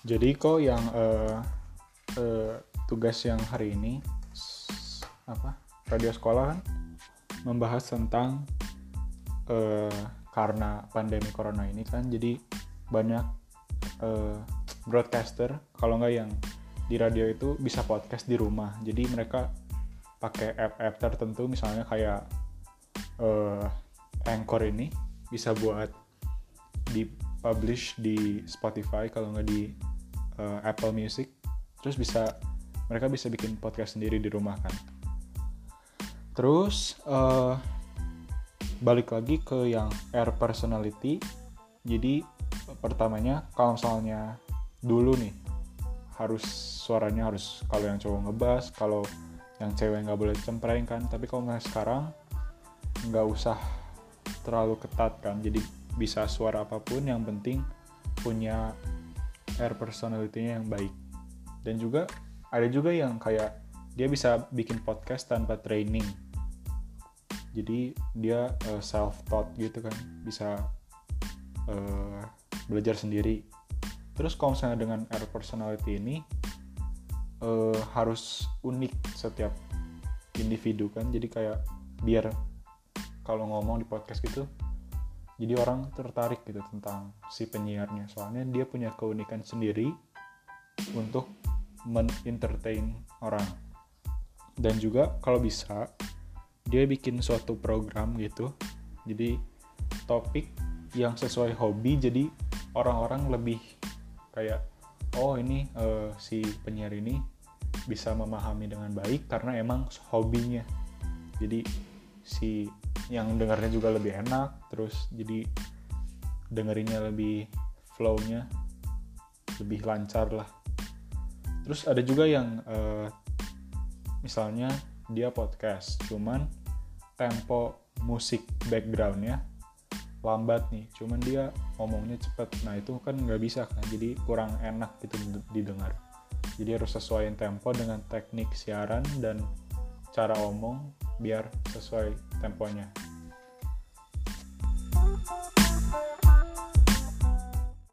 Jadi kok yang uh, uh, tugas yang hari ini apa radio sekolah kan membahas tentang uh, karena pandemi corona ini kan jadi banyak uh, broadcaster kalau nggak yang di radio itu bisa podcast di rumah. Jadi mereka pakai app-app tertentu misalnya kayak uh, Anchor ini bisa buat di publish di Spotify kalau nggak di uh, Apple Music terus bisa mereka bisa bikin podcast sendiri di rumah kan. Terus uh, balik lagi ke yang air personality. Jadi pertamanya kalau misalnya dulu nih harus suaranya harus kalau yang cowok ngebas kalau yang cewek nggak boleh cempreng kan. Tapi kalau nggak sekarang nggak usah terlalu ketat kan. Jadi bisa suara apa pun yang penting punya air personality-nya yang baik. Dan juga ada juga yang kayak dia bisa bikin podcast tanpa training. Jadi dia uh, self taught gitu kan. Bisa uh, belajar sendiri. Terus kalau misalnya dengan air personality ini uh, harus unik setiap individu kan. Jadi kayak biar kalau ngomong di podcast gitu jadi orang tertarik gitu tentang si penyiarnya. Soalnya dia punya keunikan sendiri untuk men-entertain orang. Dan juga kalau bisa dia bikin suatu program gitu. Jadi topik yang sesuai hobi jadi orang-orang lebih kayak oh ini uh, si penyiar ini bisa memahami dengan baik karena emang hobinya. Jadi si yang dengarnya juga lebih enak terus jadi dengerinnya lebih flownya lebih lancar lah. Terus ada juga yang uh, misalnya dia podcast cuman tempo musik backgroundnya lambat nih cuman dia ngomongnya cepet. Nah itu kan nggak bisa kan jadi kurang enak gitu didengar. Jadi harus sesuaiin tempo dengan teknik siaran dan cara omong biar sesuai temponya.